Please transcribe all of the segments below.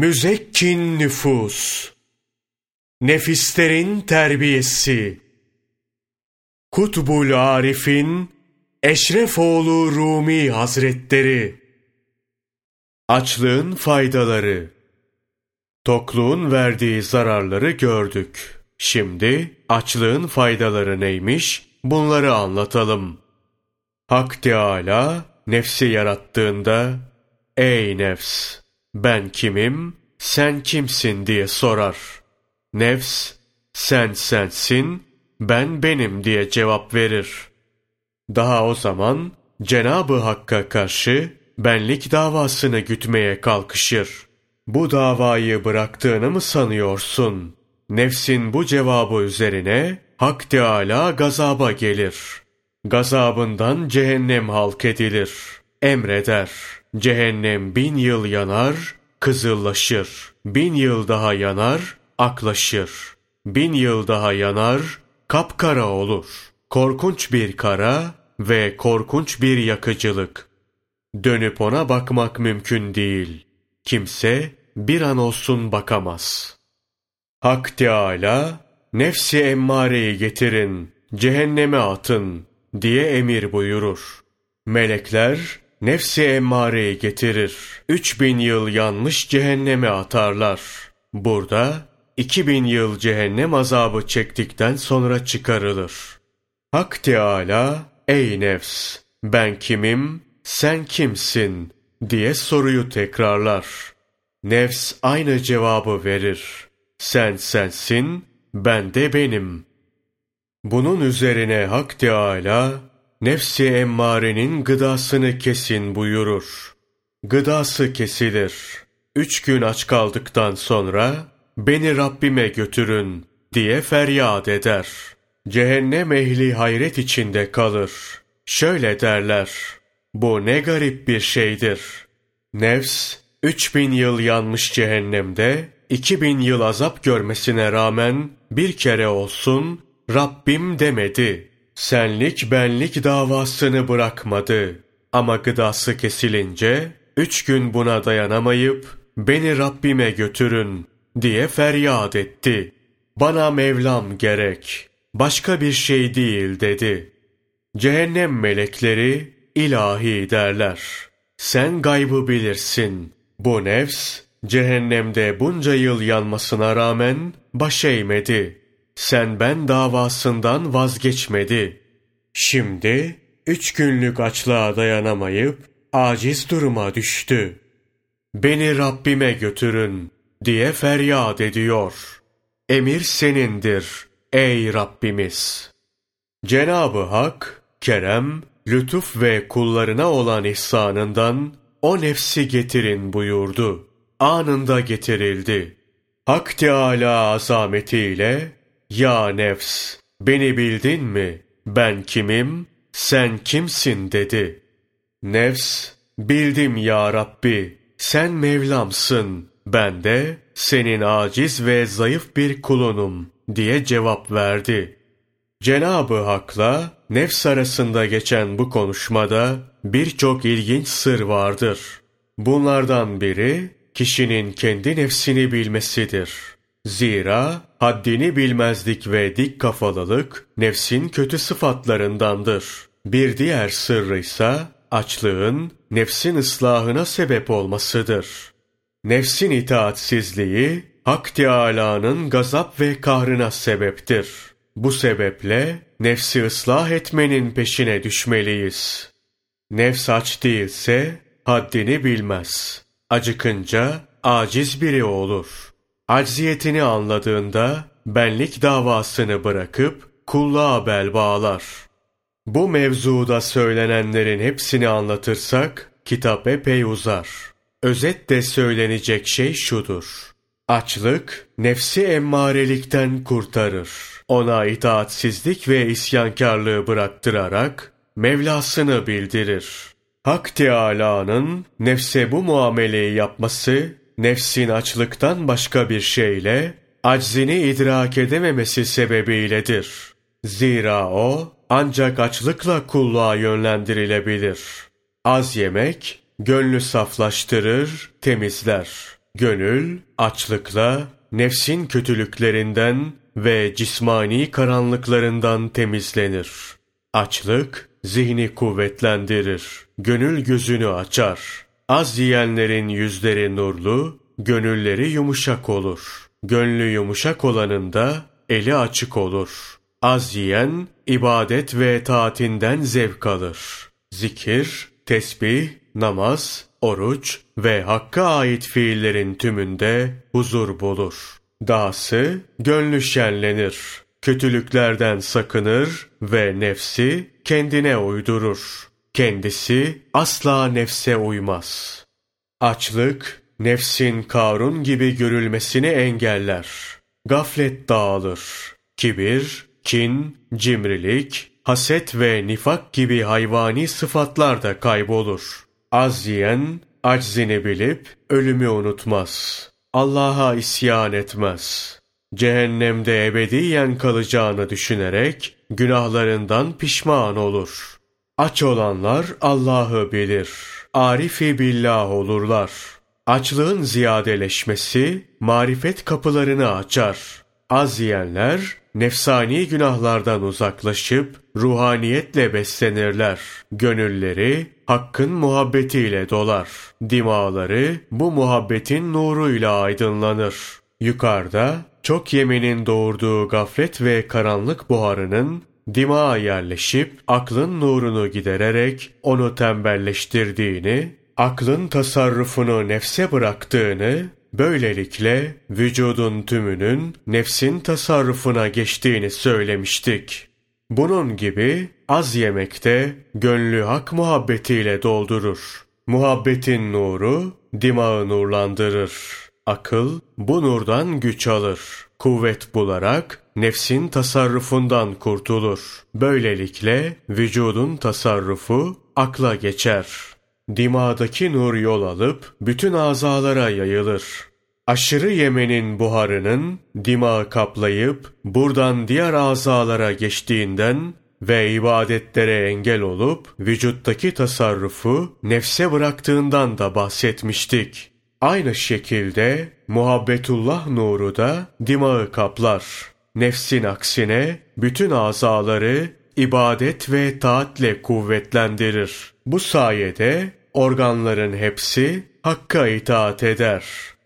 Müzekkin nüfus, nefislerin terbiyesi, Kutbul Arif'in Eşrefoğlu Rumi Hazretleri, Açlığın faydaları, tokluğun verdiği zararları gördük. Şimdi açlığın faydaları neymiş? Bunları anlatalım. Hak Teâlâ nefsi yarattığında, Ey nefs! Ben kimim, sen kimsin diye sorar. Nefs, sen sensin, ben benim diye cevap verir. Daha o zaman Cenabı Hakk'a karşı benlik davasını gütmeye kalkışır. Bu davayı bıraktığını mı sanıyorsun? Nefsin bu cevabı üzerine Hak Teâlâ gazaba gelir. Gazabından cehennem halk edilir. Emreder. Cehennem bin yıl yanar, kızıllaşır. Bin yıl daha yanar, aklaşır. Bin yıl daha yanar, kapkara olur. Korkunç bir kara ve korkunç bir yakıcılık. Dönüp ona bakmak mümkün değil. Kimse bir an olsun bakamaz. Hak Teâlâ, nefsi emmareyi getirin, cehenneme atın diye emir buyurur. Melekler, nefsi emmareyi getirir. Üç bin yıl yanmış cehenneme atarlar. Burada iki bin yıl cehennem azabı çektikten sonra çıkarılır. Hak Teâlâ, ey nefs, ben kimim, sen kimsin diye soruyu tekrarlar. Nefs aynı cevabı verir. Sen sensin, ben de benim. Bunun üzerine Hak Teâlâ, nefsi emmarenin gıdasını kesin buyurur. Gıdası kesilir. Üç gün aç kaldıktan sonra beni Rabbime götürün diye feryat eder. Cehennem ehli hayret içinde kalır. Şöyle derler. Bu ne garip bir şeydir. Nefs, üç bin yıl yanmış cehennemde, iki bin yıl azap görmesine rağmen bir kere olsun Rabbim demedi.'' Senlik benlik davasını bırakmadı. Ama gıdası kesilince üç gün buna dayanamayıp beni Rabbime götürün diye feryat etti. Bana Mevlam gerek, başka bir şey değil dedi. Cehennem melekleri ilahi derler. Sen gaybı bilirsin. Bu nefs cehennemde bunca yıl yanmasına rağmen baş eğmedi sen ben davasından vazgeçmedi. Şimdi üç günlük açlığa dayanamayıp aciz duruma düştü. Beni Rabbime götürün diye feryat ediyor. Emir senindir ey Rabbimiz. Cenabı Hak, kerem, lütuf ve kullarına olan ihsanından o nefsi getirin buyurdu. Anında getirildi. Hak Teâlâ azametiyle ya nefs, beni bildin mi? Ben kimim? Sen kimsin dedi. Nefs, bildim ya Rabbi, sen Mevlamsın. Ben de senin aciz ve zayıf bir kulunum diye cevap verdi. Cenabı Hak'la nefs arasında geçen bu konuşmada birçok ilginç sır vardır. Bunlardan biri kişinin kendi nefsini bilmesidir. Zira haddini bilmezlik ve dik kafalılık nefsin kötü sıfatlarındandır. Bir diğer sırrı ise açlığın nefsin ıslahına sebep olmasıdır. Nefsin itaatsizliği Hak Teâlâ'nın gazap ve kahrına sebeptir. Bu sebeple nefsi ıslah etmenin peşine düşmeliyiz. Nefs aç değilse haddini bilmez. Acıkınca aciz biri olur.'' Acziyetini anladığında benlik davasını bırakıp kulluğa bel bağlar. Bu mevzuda söylenenlerin hepsini anlatırsak kitap epey uzar. Özetle söylenecek şey şudur. Açlık nefsi emmarelikten kurtarır. Ona itaatsizlik ve isyankarlığı bıraktırarak Mevlasını bildirir. Hak Teâlâ'nın nefse bu muameleyi yapması nefsin açlıktan başka bir şeyle aczini idrak edememesi sebebiyledir. Zira o ancak açlıkla kulluğa yönlendirilebilir. Az yemek gönlü saflaştırır, temizler. Gönül, açlıkla, nefsin kötülüklerinden ve cismani karanlıklarından temizlenir. Açlık, zihni kuvvetlendirir. Gönül gözünü açar. Az yiyenlerin yüzleri nurlu, gönülleri yumuşak olur. Gönlü yumuşak olanın da eli açık olur. Az yiyen, ibadet ve taatinden zevk alır. Zikir, tesbih, namaz, oruç ve hakka ait fiillerin tümünde huzur bulur. Dahası gönlü şenlenir, kötülüklerden sakınır ve nefsi kendine uydurur. Kendisi asla nefse uymaz. Açlık, nefsin Karun gibi görülmesini engeller. Gaflet dağılır. Kibir, kin, cimrilik, haset ve nifak gibi hayvani sıfatlar da kaybolur. Az yiyen, aczini bilip ölümü unutmaz. Allah'a isyan etmez. Cehennemde ebediyen kalacağını düşünerek günahlarından pişman olur. Aç olanlar Allah'ı bilir. Arifi billah olurlar. Açlığın ziyadeleşmesi marifet kapılarını açar. Az yiyenler nefsani günahlardan uzaklaşıp ruhaniyetle beslenirler. Gönülleri hakkın muhabbetiyle dolar. Dimaları bu muhabbetin nuruyla aydınlanır. Yukarıda çok yemenin doğurduğu gaflet ve karanlık buharının dimağa yerleşip aklın nurunu gidererek onu tembelleştirdiğini, aklın tasarrufunu nefse bıraktığını Böylelikle vücudun tümünün nefsin tasarrufuna geçtiğini söylemiştik. Bunun gibi az yemekte gönlü hak muhabbetiyle doldurur. Muhabbetin nuru dimağı nurlandırır. Akıl bu nurdan güç alır. Kuvvet bularak nefsin tasarrufundan kurtulur. Böylelikle vücudun tasarrufu akla geçer.'' Dimağdaki nur yol alıp bütün azalara yayılır. Aşırı yemenin buharının dimağı kaplayıp buradan diğer azalara geçtiğinden ve ibadetlere engel olup vücuttaki tasarrufu nefse bıraktığından da bahsetmiştik. Aynı şekilde muhabbetullah nuru da dimağı kaplar. Nefsin aksine bütün azaları ibadet ve taatle kuvvetlendirir. Bu sayede organların hepsi Hakk'a itaat eder.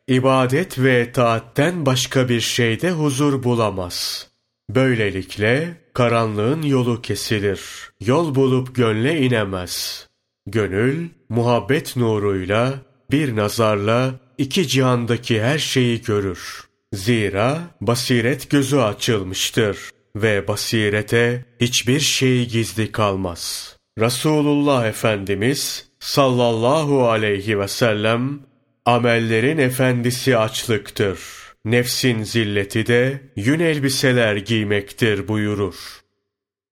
İbadet ve taatten başka bir şeyde huzur bulamaz. Böylelikle karanlığın yolu kesilir. Yol bulup gönle inemez. Gönül, muhabbet nuruyla, bir nazarla iki cihandaki her şeyi görür. Zira basiret gözü açılmıştır ve basirete hiçbir şey gizli kalmaz. Resulullah Efendimiz sallallahu aleyhi ve sellem amellerin efendisi açlıktır. Nefsin zilleti de yün elbiseler giymektir buyurur.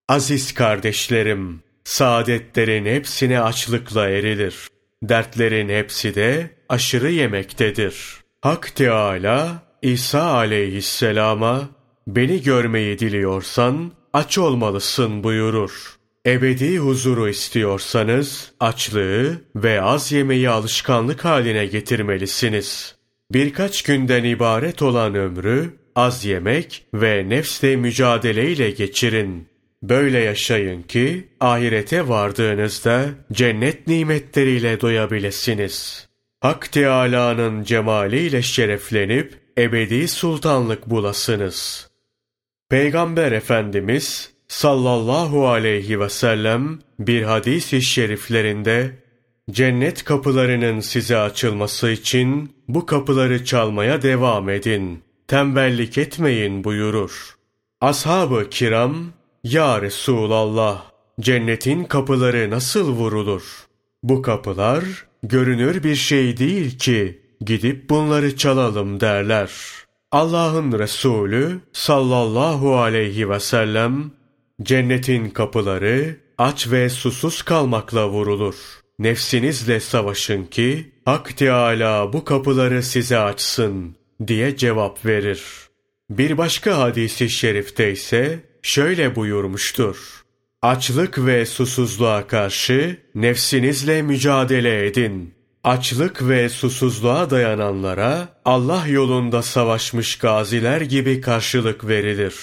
Aziz kardeşlerim, saadetlerin hepsine açlıkla erilir. Dertlerin hepsi de aşırı yemektedir. Hak Teâlâ, İsa aleyhisselama, beni görmeyi diliyorsan aç olmalısın buyurur. Ebedi huzuru istiyorsanız açlığı ve az yemeği alışkanlık haline getirmelisiniz. Birkaç günden ibaret olan ömrü az yemek ve nefsle mücadeleyle geçirin. Böyle yaşayın ki ahirete vardığınızda cennet nimetleriyle doyabilirsiniz. Hak Teâlâ'nın cemaliyle şereflenip ebedi sultanlık bulasınız. Peygamber Efendimiz sallallahu aleyhi ve sellem bir hadis-i şeriflerinde cennet kapılarının size açılması için bu kapıları çalmaya devam edin. Tembellik etmeyin buyurur. Ashab-ı kiram, Ya Resulallah, cennetin kapıları nasıl vurulur? Bu kapılar görünür bir şey değil ki gidip bunları çalalım derler. Allah'ın Resulü sallallahu aleyhi ve sellem Cennetin kapıları aç ve susuz kalmakla vurulur. Nefsinizle savaşın ki Hak Teâlâ bu kapıları size açsın diye cevap verir. Bir başka hadisi şerifte ise şöyle buyurmuştur. Açlık ve susuzluğa karşı nefsinizle mücadele edin. açlık ve susuzluğa dayananlara Allah yolunda savaşmış gaziler gibi karşılık verilir.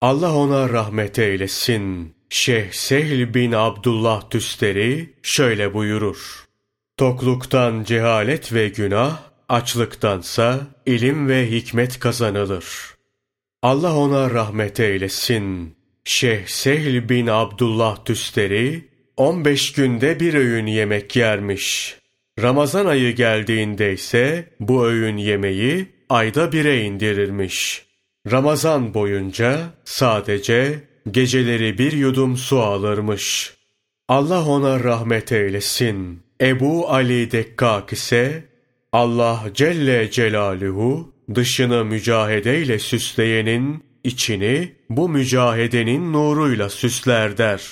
Allah ona rahmet eylesin. Şeyh Sehl bin Abdullah Tüsteri şöyle buyurur. Tokluktan cehalet ve günah, açlıktansa ilim ve hikmet kazanılır. Allah ona rahmet eylesin. Şeyh Sehl bin Abdullah Tüsteri, 15 günde bir öğün yemek yermiş. Ramazan ayı geldiğinde ise bu öğün yemeği ayda bire indirirmiş. Ramazan boyunca sadece geceleri bir yudum su alırmış. Allah ona rahmet eylesin. Ebu Ali Dekkak ise Allah Celle Celaluhu dışını mücahedeyle süsleyenin içini bu mücahedenin nuruyla süsler der.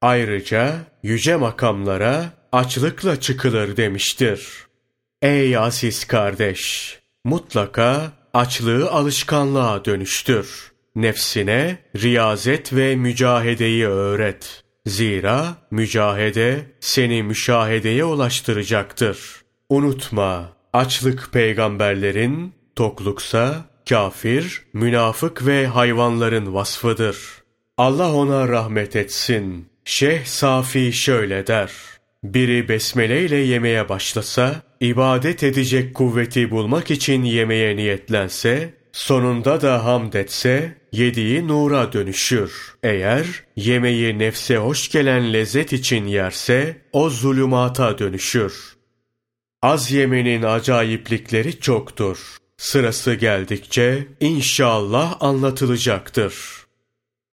Ayrıca yüce makamlara açlıkla çıkılır demiştir. Ey aziz kardeş! Mutlaka açlığı alışkanlığa dönüştür. Nefsine riyazet ve mücahedeyi öğret. Zira mücahede seni müşahedeye ulaştıracaktır. Unutma, açlık peygamberlerin, tokluksa kafir, münafık ve hayvanların vasfıdır. Allah ona rahmet etsin. Şeyh Safi şöyle der. Biri besmele ile yemeye başlasa, ibadet edecek kuvveti bulmak için yemeye niyetlense, sonunda da hamd etse, yediği nura dönüşür. Eğer yemeği nefse hoş gelen lezzet için yerse, o zulümata dönüşür. Az yemenin acayiplikleri çoktur. Sırası geldikçe inşallah anlatılacaktır.